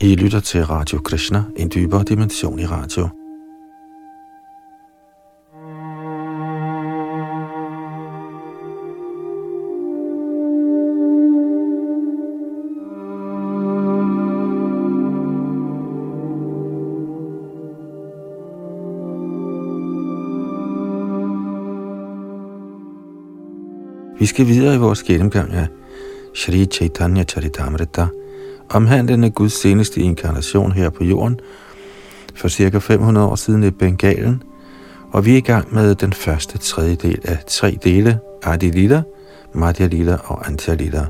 I lytter til Radio Krishna, en dybere dimension i radio. Vi skal videre i vores gennemgang af Shri Chaitanya Charitamrita – omhandlende Guds seneste inkarnation her på jorden for cirka 500 år siden i Bengalen, og vi er i gang med den første tredjedel af tre dele, Adi Lila, Madhya Lila og Antya Lila.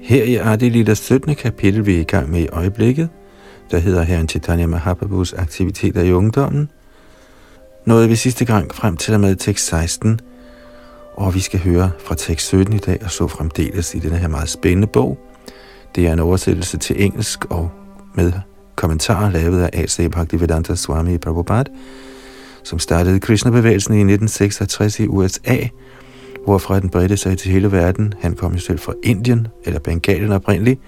Her i Adi 17. kapitel, vi er i gang med i øjeblikket, der hedder Herren Chaitanya Mahaprabhus aktiviteter i ungdommen, nåede vi sidste gang frem til og med tekst 16, og vi skal høre fra tekst 17 i dag og så fremdeles i denne her meget spændende bog, det er en oversættelse til engelsk og med kommentarer lavet af A.C. Bhaktivedanta Swami Prabhupada, som startede Krishna-bevægelsen i 1966 i USA, hvorfra den bredte sig til hele verden. Han kom jo selv fra Indien, eller Bengalen oprindeligt.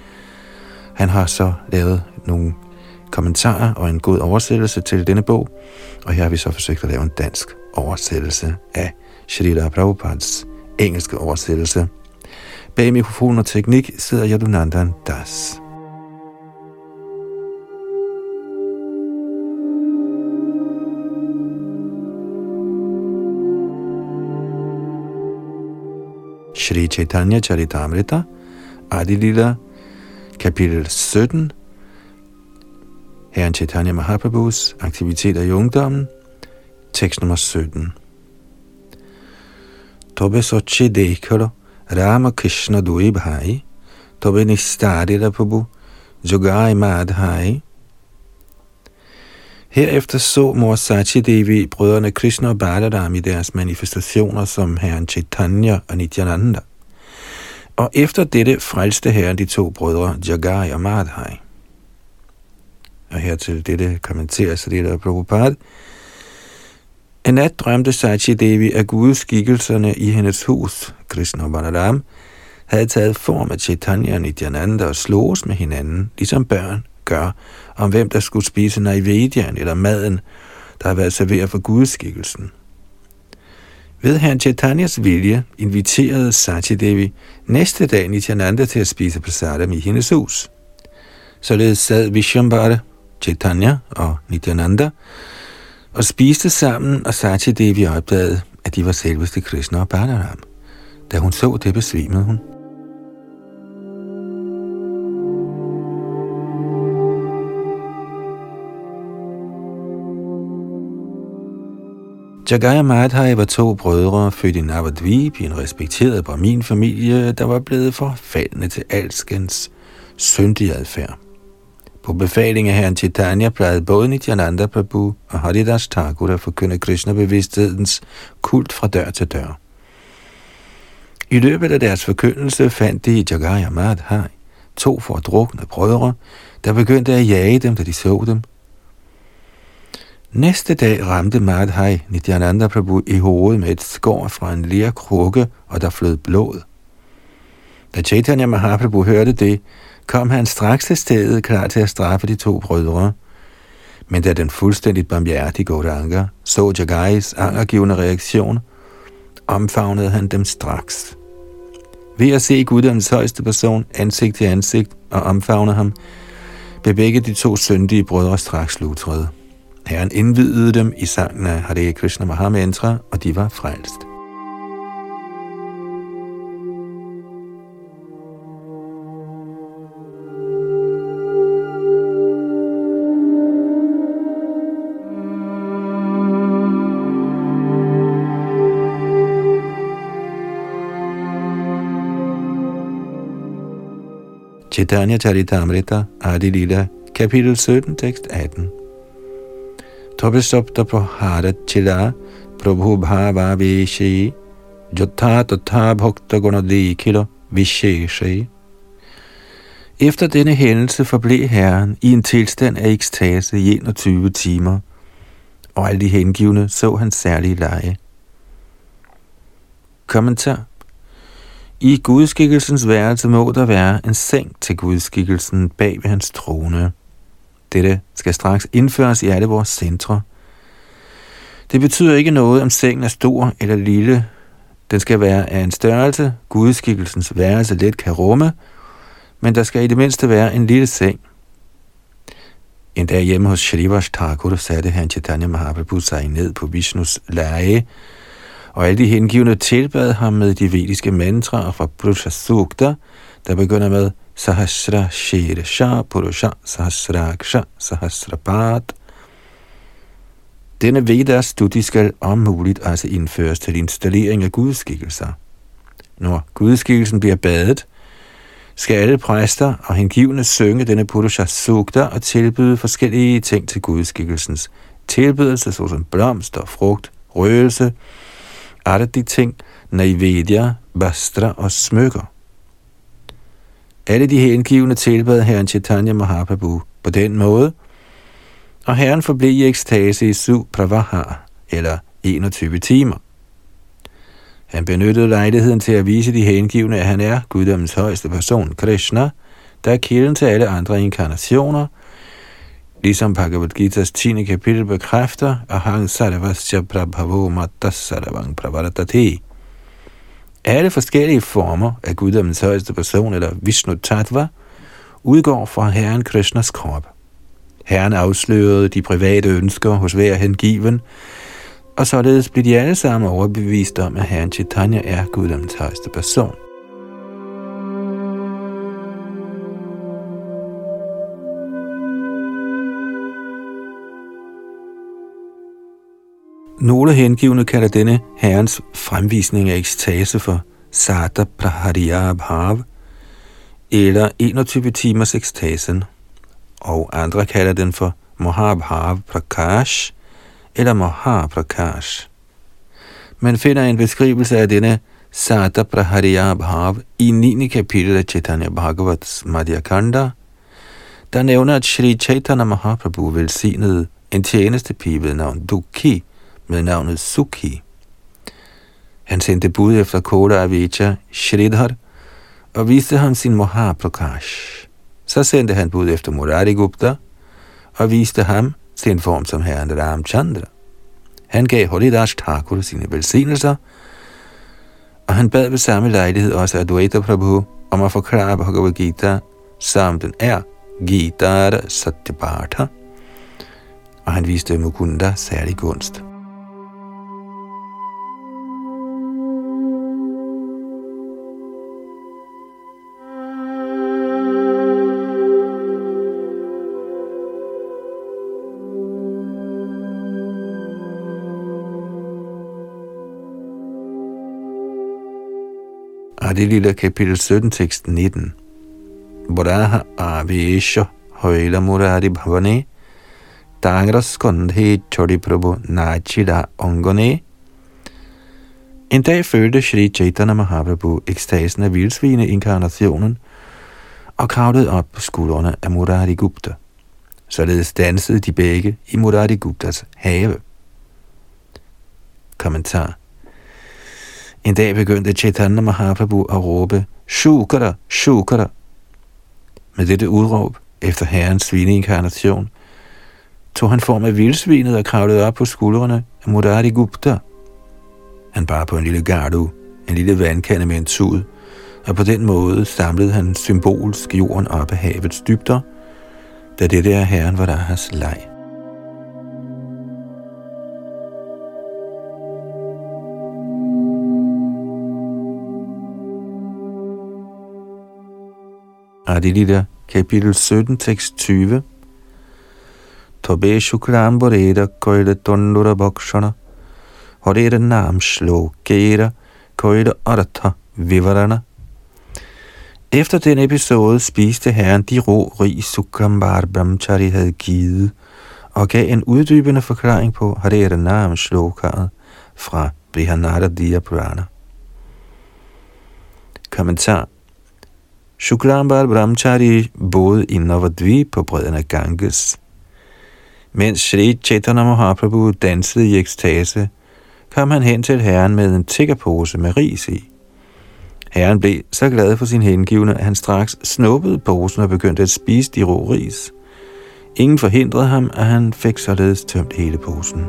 Han har så lavet nogle kommentarer og en god oversættelse til denne bog, og her har vi så forsøgt at lave en dansk oversættelse af Shrila Prabhupads engelske oversættelse. Bag mikrofon og teknik sidder Yadunandan Das. Shri Chaitanya Charitamrita, Adilila, kapitel 17, Herren Chaitanya Mahaprabhus aktiviteter i ungdommen, tekst nummer 17. Tobe sochi dekaro, Rama Krishna dui bhai, tobe nistarira prabhu, jogai madhai. Herefter så mor Sachi Devi brødrene Krishna og Balaram i deres manifestationer som herren Chaitanya og Nityananda. Og efter dette frelste herren de to brødre Jagai og Madhai. Og hertil dette kommenteres det af Prabhupada, en nat drømte Sachi Devi, at gudskikkelserne i hendes hus, Krishna og Balaram, havde taget form af Chaitanya og Nityananda og slås med hinanden, ligesom børn gør, om hvem der skulle spise Naivedyan eller maden, der har været serveret for gudskikkelsen. Ved herren Chaitanyas vilje inviterede Sachi Devi næste dag Nityananda til at spise prasadam i hendes hus. Således sad Vishambara, Chaitanya og Nityananda og spiste sammen, og Sachi Devi opdagede, at de var selveste Krishna og Balaram. Da hun så det, besvimede hun. Jagaya Madhai var to brødre, født i Navadvip i en respekteret Brahmin-familie, der var blevet forfaldende til alskens syndige adfærd. På befaling af herren Chaitanya plejede både Nityananda Prabhu og Haridas Thakur at forkynde Krishna-bevidsthedens kult fra dør til dør. I løbet af deres forkyndelse fandt de i Jagaya Madhai to fordrukne brødre, der begyndte at jage dem, da de så dem. Næste dag ramte Madhai Nityananda Prabhu i hovedet med et skår fra en lærkrukke, og der flød blod. Da Chaitanya Mahaprabhu hørte det, kom han straks til stedet klar til at straffe de to brødre. Men da den fuldstændigt barmhjertige Godanga så Jagais angergivende reaktion, omfavnede han dem straks. Ved at se Guddoms højeste person ansigt til ansigt og omfavne ham, blev begge de to syndige brødre straks lutrede. Herren indvidede dem i sangen af Hare Krishna Mahamantra, og de var frelst. Chaitanya Charitamrita, Adi Lila, kapitel 17, tekst 18. Tobesopta Praharat Chila, Prabhu Bhava Vishi, Jotha Tatha Bhakta Gunadikilo Visheshe. Efter denne hændelse forblev Herren i en tilstand af ekstase i 21 timer, og alle de hengivne så hans særlige leje. Kommentar i gudskikkelsens værelse må der være en seng til gudskikkelsen bag ved hans trone. Dette skal straks indføres i alle vores centre. Det betyder ikke noget, om sengen er stor eller lille. Den skal være af en størrelse, gudskikkelsens værelse let kan rumme, men der skal i det mindste være en lille seng. En dag hjemme hos Shrivas Thakur satte han Chaitanya Mahaprabhu sig ned på Vishnus leje, og alle de hengivne tilbad ham med de vediske mantraer fra Purusha Sukta, der begynder med Sahasra Shirsha Purusha Sahasraksha Sahasrapat. Denne Vedas studie skal om muligt altså indføres til installering af gudskikkelser. Når gudskikkelsen bliver badet, skal alle præster og hengivne synge denne Purusha Sukta og tilbyde forskellige ting til gudskikkelsens tilbydelse, såsom blomster, frugt, røgelse, de ting, naivedya, bastra og smykker. Alle de hengivne tilbad herren Chaitanya Mahaprabhu på den måde, og herren forblev i ekstase i syv pravaha, eller 21 timer. Han benyttede lejligheden til at vise de hengivne, at han er guddommens højeste person, Krishna, der er kilden til alle andre inkarnationer, ligesom Bhagavad Gita's 10. kapitel bekræfter, at han sarvasya prabhavo matta sarvang pravartati. Alle forskellige former af guddommens højeste person, eller Vishnu Tattva, udgår fra Herren Krishnas krop. Herren afslørede de private ønsker hos hver hengiven, og således blev de alle sammen overbevist om, at Herren Chaitanya er guddommens højeste person. Nogle hengivne kalder denne herrens fremvisning af ekstase for Sata Prahariya Bhav, eller 21 timers ekstasen, og andre kalder den for Mahabhav Prakash, eller Mahaprakash. Man finder en beskrivelse af denne Sata Prahariya Bhav i 9. kapitel af Chaitanya Bhagavats Madhyakanda, der nævner, at Sri Chaitanya Mahaprabhu velsignede en tjeneste pige ved navn Dukhi, med navnet Sukhi. Han sendte bud efter Koda Avija Shridhar og viste ham sin Mahaprakash. Så sendte han bud efter Murari Gupta og viste ham sin form som herren Ramchandra. Han gav Holidash Thakur sine velsignelser, og han bad ved samme lejlighed også Advaita Prabhu om at forklare Bhagavad Gita, som den er, Gita Satyabharta, og han viste Mukunda særlig gunst. Og det lille kapitel 17, tekst 19. Buraha avesha højla murari bhavane, Tangra skundhe chodi prabhu nachida ongone. En dag følte Shri Chaitanya Mahaprabhu ekstasen af vildsvine inkarnationen og kravlede op på skuldrene af Murari Gupta. Således dansede de begge i Murari Guptas have. Kommentar en dag begyndte Chaitanya Mahaprabhu at råbe, Shukara, Shukara. Med dette udråb, efter herrens svineinkarnation, tog han form af vildsvinet og kravlede op på skuldrene af Murari Gupta. Han bar på en lille gardu, en lille vandkande med en tud, og på den måde samlede han symbolsk jorden op af havets dybder, da det er herren var der leg. Adilita, kapitel 17, tekst 20. Tobe Shukramboreda Koida Tondura bokshana, Horeda Nam Shlokera Koida Artha Vivarana Efter den episode spiste herren de ro rig Sukrambar Brahmachari havde givet, og gav en uddybende forklaring på Harera Nam Shlokaret fra Brihanada Diya Purana. Kommentar Shukrambal Brahmachari boede i Navadvi på bredden af Ganges. Mens Sri Chaitanya Mahaprabhu dansede i ekstase, kom han hen til herren med en tiggerpose med ris i. Herren blev så glad for sin hengivne, at han straks snuppede posen og begyndte at spise de rå ris. Ingen forhindrede ham, at han fik således tømt hele posen.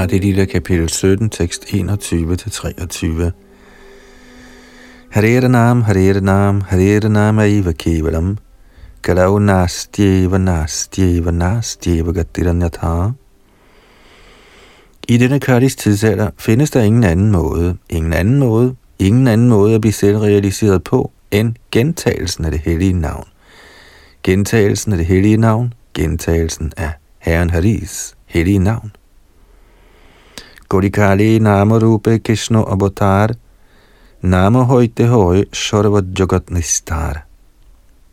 Adi Lila kapitel 17, tekst 21-23. Hare Nam, Hare Nam, Hare Nam Aiva Kevalam, Kalau Nastjeva Nastjeva Nastyeva Gatiranyatha. I denne Kardis tidsalder findes der ingen anden måde, ingen anden måde, ingen anden måde at blive selvrealiseret på, end gentagelsen af det hellige navn. Gentagelsen af det hellige navn, gentagelsen af Herren Haris hellige navn. Gorikali Namarupe Kishno Avatar namo Højte Høj Shorva Jagat Nistar.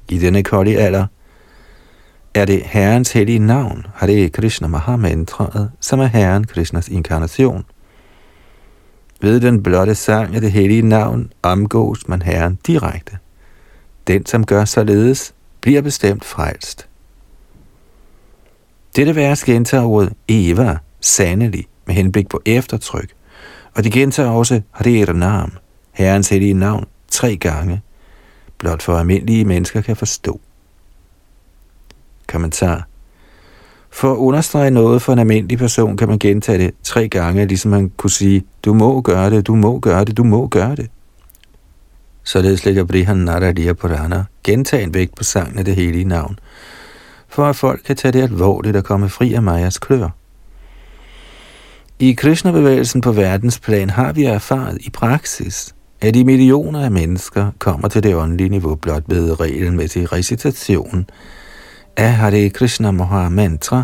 I denne kolde alder er det Herrens hellige navn, Hare Krishna Mahamantraet, som er Herren Krishnas inkarnation. Ved den blotte sang af det hellige navn omgås man Herren direkte. Den, som gør således, bliver bestemt frelst. Dette vers gentager ordet Eva, sandelig, med henblik på eftertryk, og de gentager også Hare Nam, Herrens hellige navn, tre gange, blot for almindelige mennesker kan forstå. Kommentar. For at understrege noget for en almindelig person, kan man gentage det tre gange, ligesom man kunne sige, du må gøre det, du må gøre det, du må gøre det. Således lægger Brihan Naradia Purana en vægt på sangen af det hellige navn, for at folk kan tage det alvorligt og komme fri af Majas klør. I Krishna-bevægelsen på verdensplan har vi erfaret i praksis, at de millioner af mennesker kommer til det åndelige niveau blot ved regelmæssig recitation af Hare Krishna Maha Mantra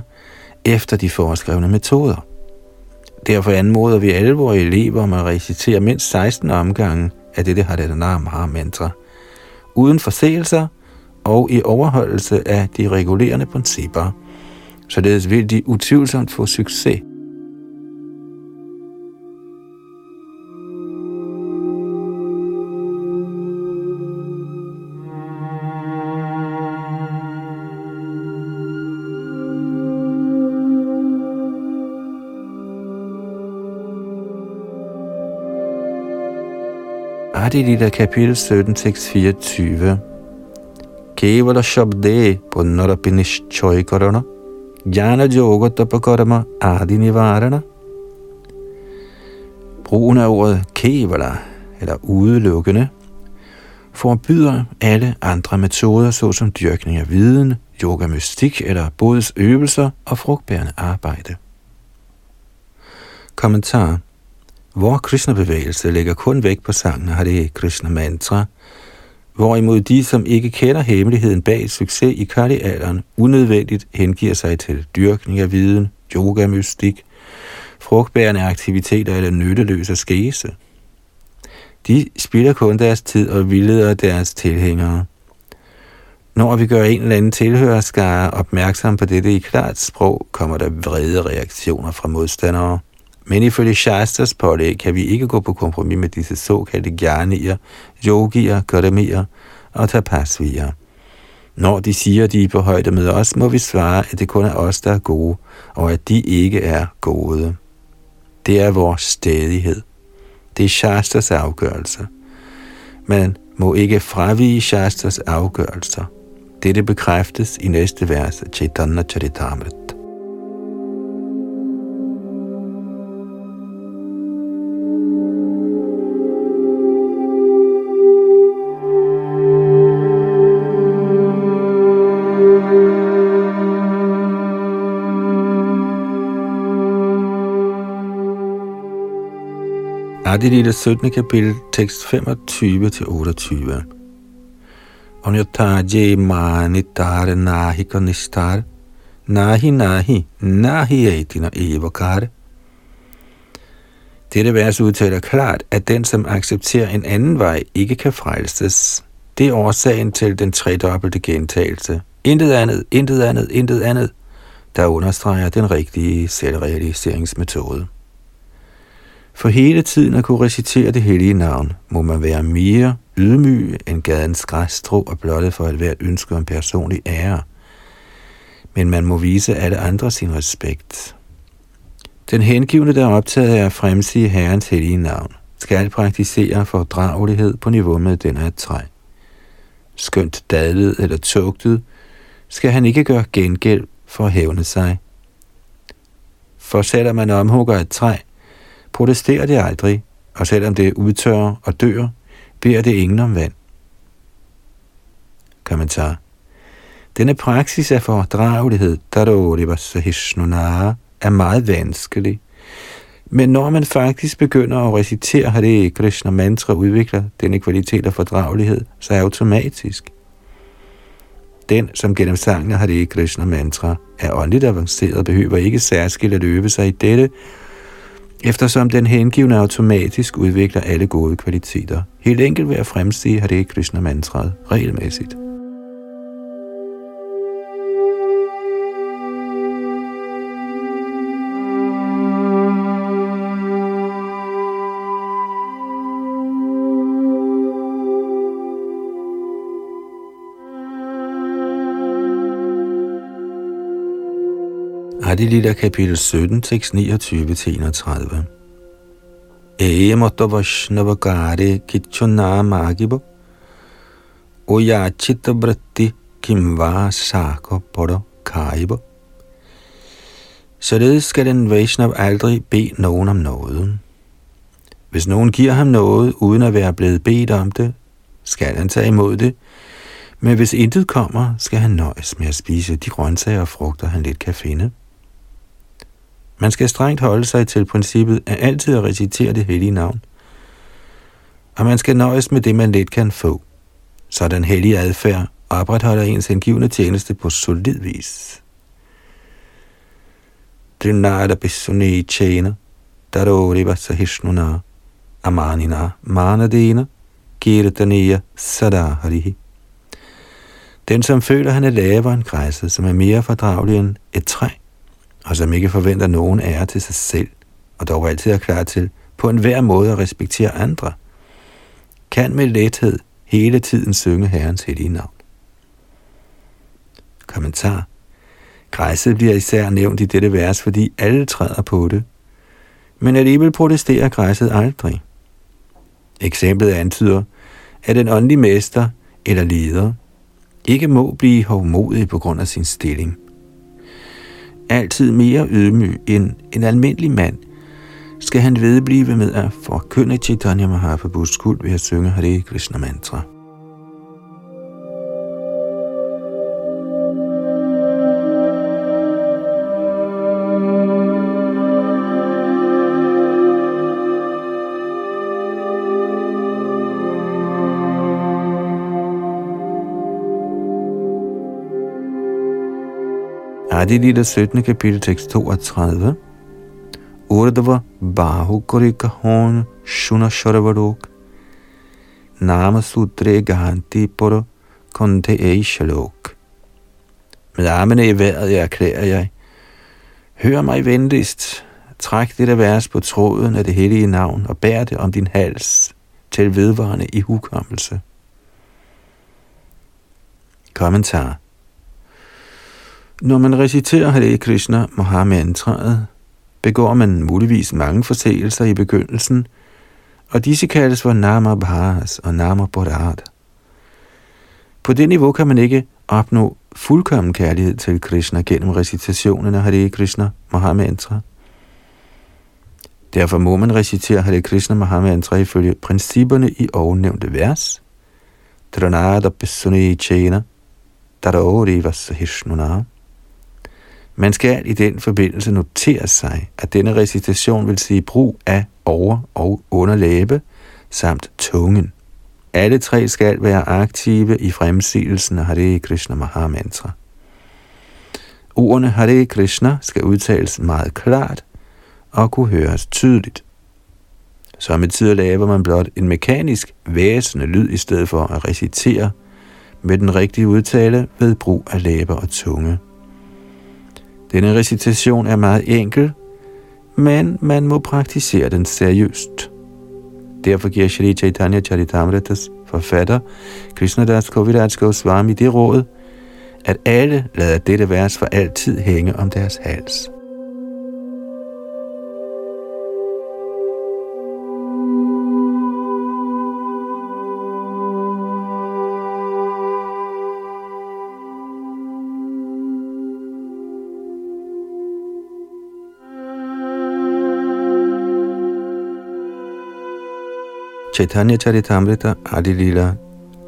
efter de foreskrevne metoder. Derfor anmoder vi alle vores elever om at recitere mindst 16 omgange af dette Hare Maha Mantra, uden forseelser og i overholdelse af de regulerende principper. Således vil de utvivlsomt få succes Adilita kapitel 17, tekst 24. Kevala shabde punnarapinishchoy karana jnana yoga tapakarma adi nivarana. Brugen af ordet kevala, eller udelukkende, forbyder alle andre metoder, såsom dyrkning af viden, yoga mystik eller bodes øvelser og frugtbærende arbejde. Kommentar vor Krishna-bevægelse lægger kun vægt på sangen Hare Krishna Mantra, hvorimod de, som ikke kender hemmeligheden bag succes i Kali-alderen, unødvendigt hengiver sig til dyrkning af viden, yoga, mystik, frugtbærende aktiviteter eller nytteløse skese. De spilder kun deres tid og vildleder deres tilhængere. Når vi gør en eller anden tilhørerskare opmærksom på dette i klart sprog, kommer der vrede reaktioner fra modstandere. Men ifølge Shastas pålæg kan vi ikke gå på kompromis med disse såkaldte gjernier, yogier, karamier og tapasvier. Når de siger, at de er på højde med os, må vi svare, at det kun er os, der er gode, og at de ikke er gode. Det er vores stedighed. Det er Shastas afgørelse. Man må ikke fravige Shastas afgørelser. Dette bekræftes i næste vers af Chaitanya Charitamrita. Adilita 17. kapitel, tekst 25-28. Onyataje manitar nahi kanistar, nahi nahi, nahi etina evakar. Dette vers udtaler klart, at den, som accepterer en anden vej, ikke kan frelses. Det er årsagen til den tredobbelte gentagelse. Intet andet, intet andet, intet andet, der understreger den rigtige selvrealiseringsmetode. For hele tiden at kunne recitere det hellige navn, må man være mere ydmyg end gadens græsstrå og blottet for at være ønske om personlig ære. Men man må vise alle andre sin respekt. Den hengivne, der er optaget af at fremsige Herrens hellige navn, skal praktisere fordragelighed på niveau med den af et træ. Skønt dadlet eller tugtet, skal han ikke gøre gengæld for at hævne sig. For selvom man omhugger et træ, protesterer det aldrig, og selvom det udtørrer og dør, beder det ingen om vand. Kommentar. Denne praksis af fordragelighed, der er meget vanskelig. Men når man faktisk begynder at recitere Hare Krishna mantra, udvikler denne kvalitet af fordragelighed sig automatisk. Den, som gennem sangen af Hare Krishna mantra er åndeligt avanceret, behøver ikke særskilt at øve sig i dette, eftersom den hengivne automatisk udvikler alle gode kvaliteter. Helt enkelt ved at fremstige Hare Krishna mantraet regelmæssigt. Adilita kapitel 17, tekst 29-31. Eya moto Vaishnava gare kichuna magibo Oya chitta britti kimva sako poro kaibo. Således skal den Vaishnav aldrig bede nogen om noget. Hvis nogen giver ham noget, uden at være blevet bedt om det, skal han tage imod det, men hvis intet kommer, skal han nøjes med at spise de grøntsager og frugter, han lidt kan finde. Man skal strengt holde sig til princippet af altid at recitere det hellige navn. Og man skal nøjes med det, man let kan få. Så den hellige adfærd opretholder ens hengivende tjeneste på solid vis. Trinada Bissuni Chena, Daroriva Sahishnuna, Amanina Manadena, Kirtaniya Sadaharihi. Den, som føler, han er lavere end græsset, som er mere fordragelig end et træ, og som ikke forventer nogen ære til sig selv, og dog altid er klar til på enhver måde at respektere andre, kan med lethed hele tiden synge Herrens hellige navn. Kommentar. Græsset bliver især nævnt i dette vers, fordi alle træder på det, men alligevel protesterer græsset aldrig. Eksemplet antyder, at en åndelig mester eller leder ikke må blive hovmodig på grund af sin stilling altid mere ydmyg end en almindelig mand, skal han vedblive med at forkynde Chaitanya Mahaprabhus kult ved at synge Hare Krishna mantra. Adi Lita 17. kapitel tekst 32. Urdhva Bahukurika Hon Shuna Sharavarok Nama Sutre Gahanti Poro Konte Eishalok Med armene i vejret erklærer jeg. Hør mig venligst. Træk dette vers på tråden af det hellige navn og bær det om din hals til vedvarende i hukommelse. Kommentar når man reciterer Hare Krishna Mahamantraet, begår man muligvis mange forseelser i begyndelsen, og disse kaldes for Nama Bhas og Nama Bodhat. På det niveau kan man ikke opnå fuldkommen kærlighed til Krishna gennem recitationen af Hare Krishna Mahamantra. Derfor må man recitere Hare Krishna Mahamantra ifølge principperne i ovennævnte vers. Dranada Pesune Chena, Taraori Vasahishnunam. Man skal i den forbindelse notere sig, at denne recitation vil sige brug af over- og underlæbe samt tungen. Alle tre skal være aktive i fremsigelsen af Hare Krishna Mahamantra. Ordene Hare Krishna skal udtales meget klart og kunne høres tydeligt. Så med tid laver man blot en mekanisk væsende lyd i stedet for at recitere med den rigtige udtale ved brug af læber og tunge. Denne recitation er meget enkel, men man må praktisere den seriøst. Derfor giver Shri Chaitanya Charitamritas forfatter Krishnadas Kaviraj Goswami det råd, at alle lader dette vers for altid hænge om deres hals. Chaitanya Charitamrita Adilila,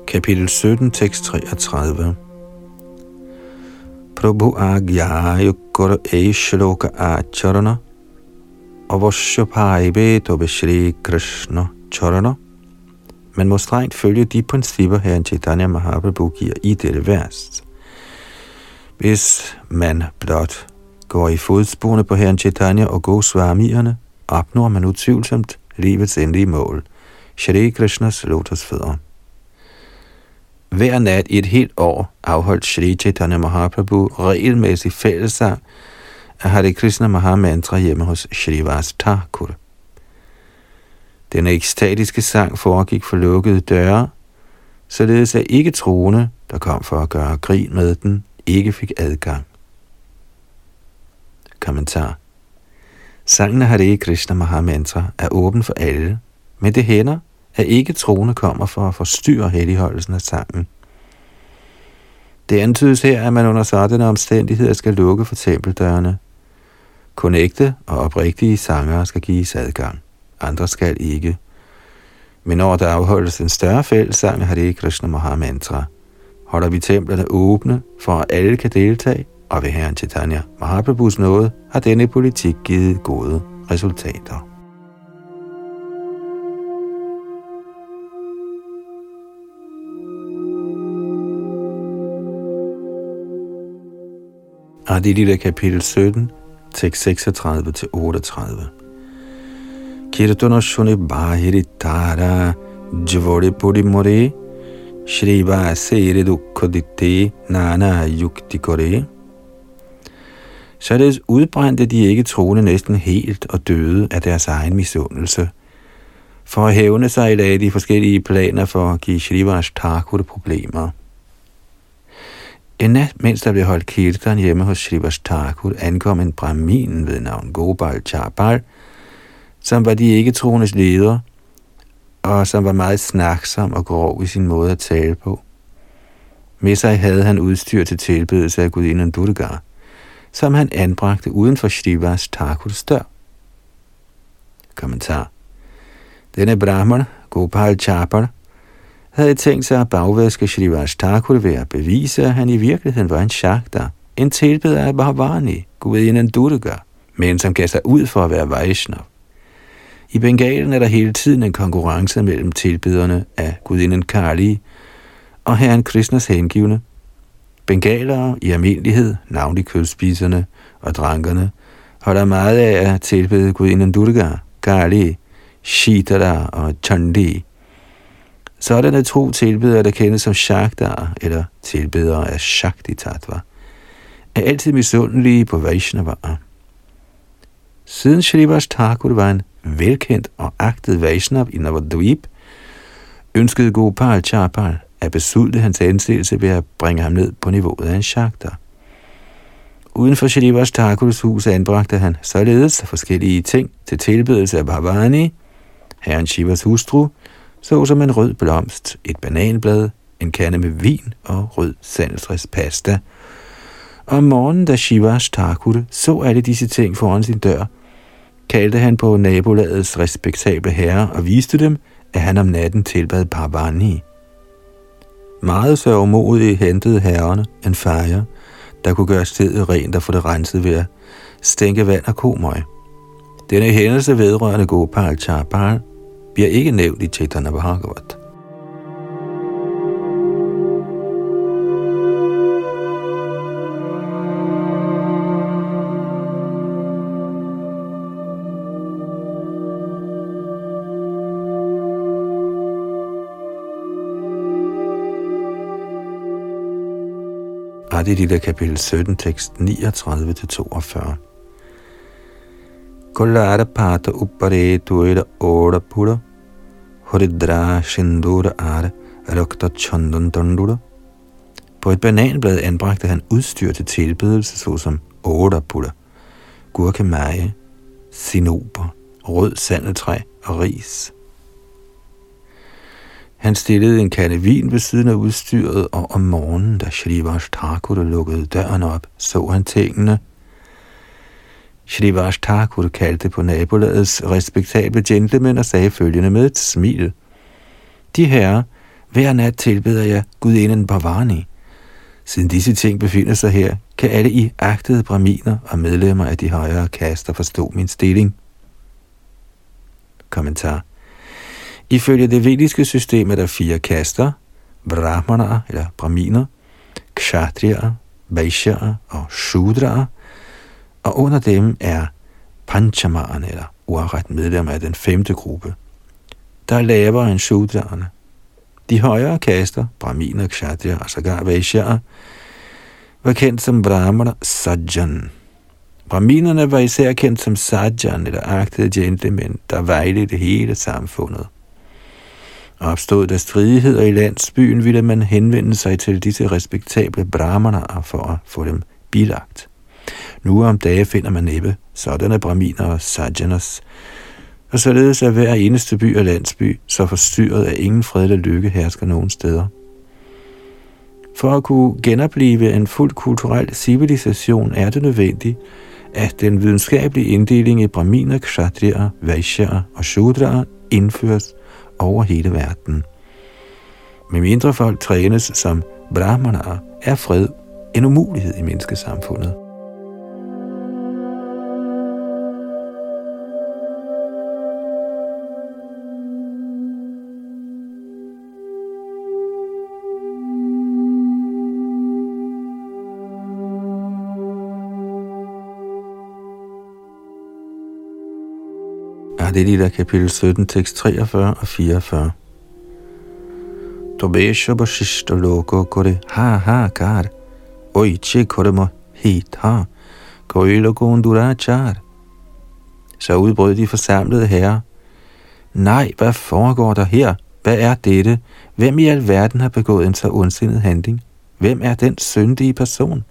kapitel 17, tekst 33. Prabhu agya yukkar eishloka acharana avashya paibe tobe Shri Krishna charana. Man må strengt følge de principper, herren Chaitanya Mahaprabhu giver i dette vers. Hvis man blot går i fodsporene på herren Chaitanya og Goswamierne, opnår man utvivlsomt livets endelige mål – Shri Krishnas lotusfødder. Hver nat i et helt år afholdt Shri Chaitanya Mahaprabhu regelmæssig fællesang af Hare Krishna Mahamantra hjemme hos Vas Thakur. Denne ekstatiske sang foregik for lukkede døre, således at ikke troende, der kom for at gøre grin med den, ikke fik adgang. Kommentar Sangen af Hare Krishna Mahamantra er åben for alle, men det hænder, at ikke troende kommer for at forstyrre helligholdelsen af sangen. Det antydes her, at man under sådanne omstændigheder skal lukke for tempeldørene. Kun ægte og oprigtige sangere skal gives adgang. Andre skal ikke. Men når der afholdes en større fællessang har det ikke Krishna Maha Mantra, holder vi templerne åbne, for at alle kan deltage, og ved Herren Chaitanya Mahaprabhus nåde har denne politik givet gode resultater. Adilita kapitel 17, tekst 36-38. Kirtana shuni bahiri tara jvori puri more shri sere dukkha nana yukti kore. Således udbrændte de ikke troende næsten helt og døde af deres egen misundelse. For at hævne sig lagde de forskellige planer for at give Shrivas Thakur problemer. En nat, mens der blev holdt kirtan hjemme hos Shrivas Thakur, ankom en brahmin ved navn Gopal Chapal, som var de ikke troendes leder, og som var meget snaksom og grov i sin måde at tale på. Med sig havde han udstyr til tilbedelse af gudinden Durga, som han anbragte uden for Shrivas Thakurs dør. Kommentar. Denne brahman, Gopal Chapal, havde tænkt sig at bagvaske Shrivas Thakur ved at bevise, at han i virkeligheden var en shakta, en tilbeder af Bhavani, gudinden Durga, men som gav sig ud for at være Vaishnav. I Bengalen er der hele tiden en konkurrence mellem tilbederne af gudinden Kali og herren Krishnas hengivne. Bengalere i almindelighed, navnlig kødspiserne og drankerne, holder meget af at tilbede gudinden Durga, Kali, Shitara og Chandi – Sådanne tro tilbedere, der kendes som Shaktar, eller tilbedere af Shakti Tattva, er altid misundelige på Vaishnavaer. Siden Shrivas Thakur var en velkendt og agtet Vaishnav i Navadvip, ønskede Gopal Chapal at besulte hans anseelse ved at bringe ham ned på niveauet af en Shaktar. Uden for Shrivas Thakurs hus anbragte han således forskellige ting til tilbedelse af Bhavani, herren Shivas hustru, såsom en rød blomst, et bananblad, en kande med vin og rød pasta. Om morgenen, da Shivas Thakur så alle disse ting foran sin dør, kaldte han på nabolagets respektable herre og viste dem, at han om natten tilbad Parvani. Meget sørgmodigt hentede herrerne en fejre, der kunne gøre stedet rent og få det renset ved at stænke vand og komøg. Denne hændelse vedrørende Gopal Chapal bliver ikke nævnt i Chaitanya Bhagavat. Adi Lila kapitel 17, tekst 39-42. Kollara pata uppare tuera ora pura, Horidra Sindur are, Rokta chandan tandura. På et bananblad anbragte han udstyr til tilbedelse, såsom Pura, gurkemeje, sinoper, rød sandeltræ og ris. Han stillede en kande vin ved siden af udstyret, og om morgenen, da Shrivas Thakur lukkede døren op, så han tingene. Shrivas Thakur kaldte på nabolagets respektable gentleman og sagde følgende med et smil. De herrer, hver nat tilbeder jeg gudinden Bhavani. Siden disse ting befinder sig her, kan alle i agtede braminer og medlemmer af de højere kaster forstå min stilling. Kommentar Ifølge det vediske system er der fire kaster, brahmaner eller brahminer, kshatriyer, vaishyaer og shudraer, og under dem er panchamaren eller uafret medlemmer af den femte gruppe. Der er lavere end shudraerne. De højere kaster, brahminer, kshatriya og sågar vaishyaer, var kendt som brahmana sajjan. Brahminerne var især kendt som sajjan eller agtede gentlemen, der vejledte hele samfundet. Opstod der stridigheder i landsbyen, ville man henvende sig til disse respektable brahmaner for at få dem bilagt. Nu om dage finder man næppe sådanne braminer og sajanas, og således er hver eneste by og landsby så forstyrret, at ingen fredelig lykke hersker nogen steder. For at kunne genopleve en fuld kulturel civilisation er det nødvendigt, at den videnskabelige inddeling i braminer, kshatriyer, vaishyaer og shudraer indføres – over hele verden. Med mindre folk trænes som brahmaner, er fred en umulighed i menneskesamfundet. Adilita kapitel 17, tekst 43 og 44. Tobesha bashishta loko kore ha ha kar. che kore mo hit ha. Koilo char. Så udbrød de forsamlede herrer. Nej, hvad foregår der her? Hvad er dette? Hvem i alverden har begået en så ondsindet handling? Hvem er den syndige person?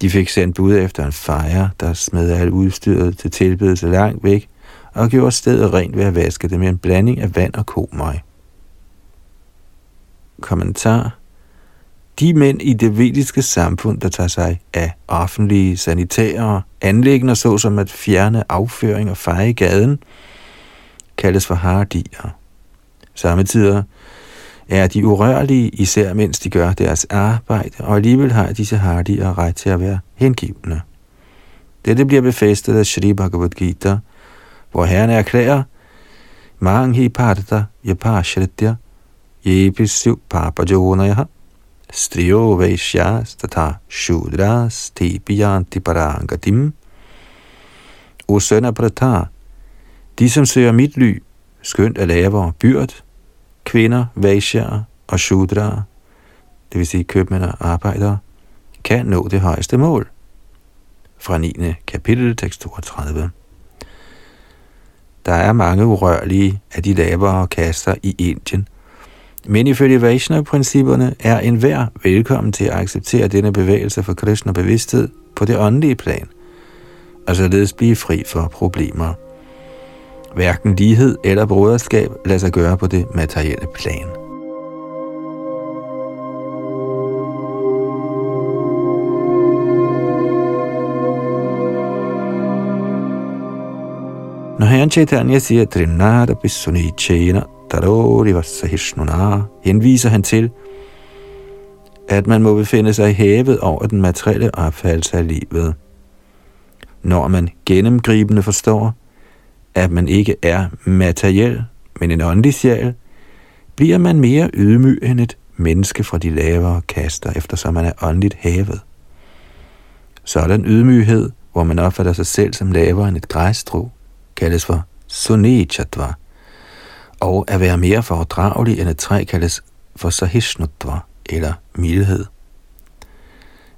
De fik sendt bud efter en fejre, der smed alt udstyret til tilbedelse langt væk, og gjorde stedet rent ved at vaske det med en blanding af vand og komøg. Kommentar de mænd i det vediske samfund, der tager sig af offentlige sanitære anlægner, såsom at fjerne afføring og feje gaden, kaldes for hardier. Samtidig er de urørlige, især mens de gør deres arbejde, og alligevel har disse hardige ret til at være hengivende. Dette bliver befæstet af Sri Bhagavad Gita, hvor Herren erklærer, Manghi parta yapashritya yepisu papajonayaha striyo vaishyas tata shudras tepiyanti parangatim. O søn af Pratar, de som søger mit ly, skønt af lavere byrd, kvinder, vaishaer og shudraer, det vil sige købmænd og arbejdere, kan nå det højeste mål. Fra 9. kapitel, tekst 32. Der er mange urørlige af de lavere kaster i Indien, men ifølge Vaishnava-principperne er enhver velkommen til at acceptere denne bevægelse for Krishna bevidsthed på det åndelige plan, og således blive fri for problemer. Hverken lighed eller broderskab lader sig gøre på det materielle plan. Når Herren Chaitanya siger, Trinada Bisuni Chena Tarori Vasahishnuna, henviser han til, at man må befinde sig hævet over den materielle opfattelse af livet. Når man gennemgribende forstår, at man ikke er materiel, men en åndelig sjæl, bliver man mere ydmyg end et menneske fra de lavere kaster, eftersom man er åndeligt hævet. Sådan ydmyghed, hvor man opfatter sig selv som lavere end et græsstrå, kaldes for sunechatva, og at være mere fordragelig end et træ kaldes for sahishnutva, eller mildhed.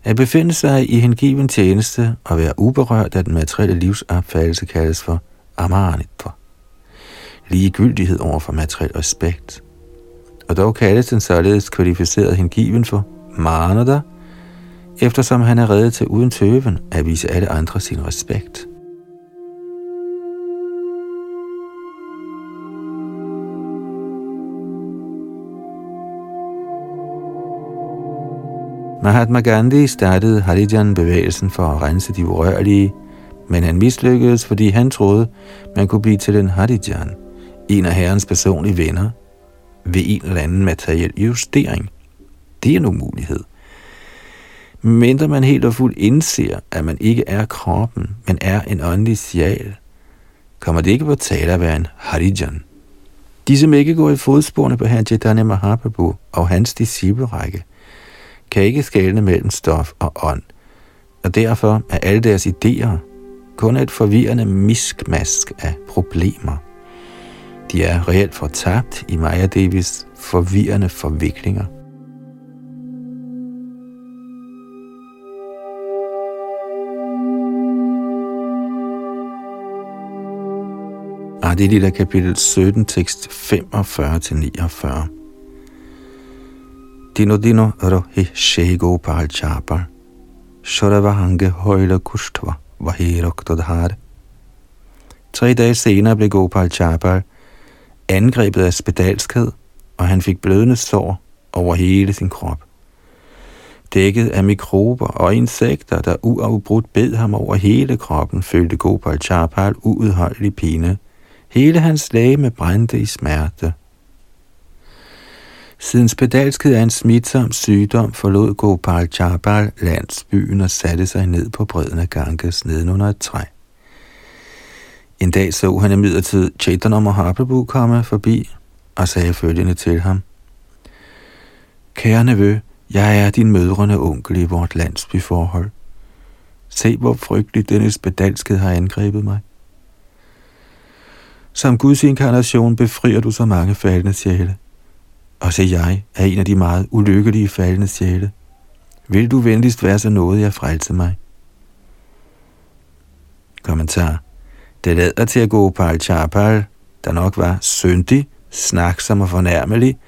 At befinde sig i hengiven tjeneste og være uberørt af den materielle livsopfattelse kaldes for amanitva, Ligegyldighed over for materiel respekt. Og dog kaldes den således kvalificeret hengiven for manada, eftersom han er reddet til uden tøven at vise alle andre sin respekt. Mahatma Gandhi startede Harijan-bevægelsen for at rense de urørlige, men han mislykkedes, fordi han troede, man kunne blive til en Harijan, en af herrens personlige venner, ved en eller anden materiel justering. Det er en umulighed. Mindre man helt og fuldt indser, at man ikke er kroppen, men er en åndelig sjæl, kommer det ikke på tale at være en Harijan. De, som ikke går i fodsporene på Herrn Chaitanya Mahaprabhu og hans disciplerække, kan ikke skelne mellem stof og ånd, og derfor er alle deres idéer kun et forvirrende miskmask af problemer. De er reelt fortabt i Maya Davis forvirrende forviklinger. I det lille kapitel 17, tekst 45-49. Dino dino rohi shego pal chapal. Shoravahange højle Vahirok vahiroktodhar. Tre dage senere blev Gopal Chapal angrebet af spedalskhed, og han fik blødende sår over hele sin krop. Dækket af mikrober og insekter, der uafbrudt bed ham over hele kroppen, følte Gopal Chapal uudholdelig pine. Hele hans læge brændte i smerte. Siden spedalskhed er en smitsom sygdom, forlod Gopal Chapal landsbyen og satte sig ned på bredden af Ganges nedenunder et træ. En dag så han imidlertid Chaitanya Mahaprabhu komme forbi og sagde følgende til ham. Kære nevø, jeg er din mødrende onkel i vort landsbyforhold. Se, hvor frygteligt denne spedalskhed har angrebet mig. Som Guds inkarnation befrier du så mange faldende sjæle. Og se jeg er en af de meget ulykkelige faldende sjæle. Vil du venligst være så noget, jeg frelse mig? Kommentar. Det lader til at gå Pal Chapal, der nok var syndig, snaksom og fornærmelig,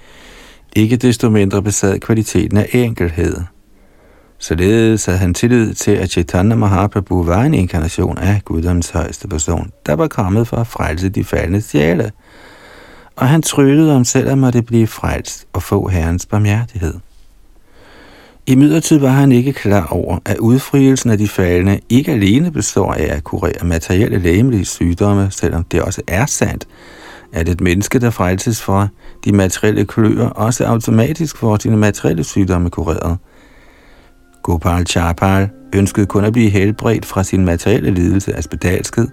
ikke desto mindre besad kvaliteten af enkelhed. Således havde han tillid til, at Chaitanya Mahaprabhu var en inkarnation af Guddoms højeste person, der var kommet for at frelse de faldende sjæle, og han tryllede om selv at måtte blive frelst og få Herrens barmhjertighed. I midlertid var han ikke klar over, at udfrielsen af de faldende ikke alene består af at kurere materielle lægemelige sygdomme, selvom det også er sandt, at et menneske, der frelses fra de materielle kløer, også automatisk får sine materielle sygdomme kureret. Gopal Chapal ønskede kun at blive helbredt fra sin materielle lidelse af spedalskhed,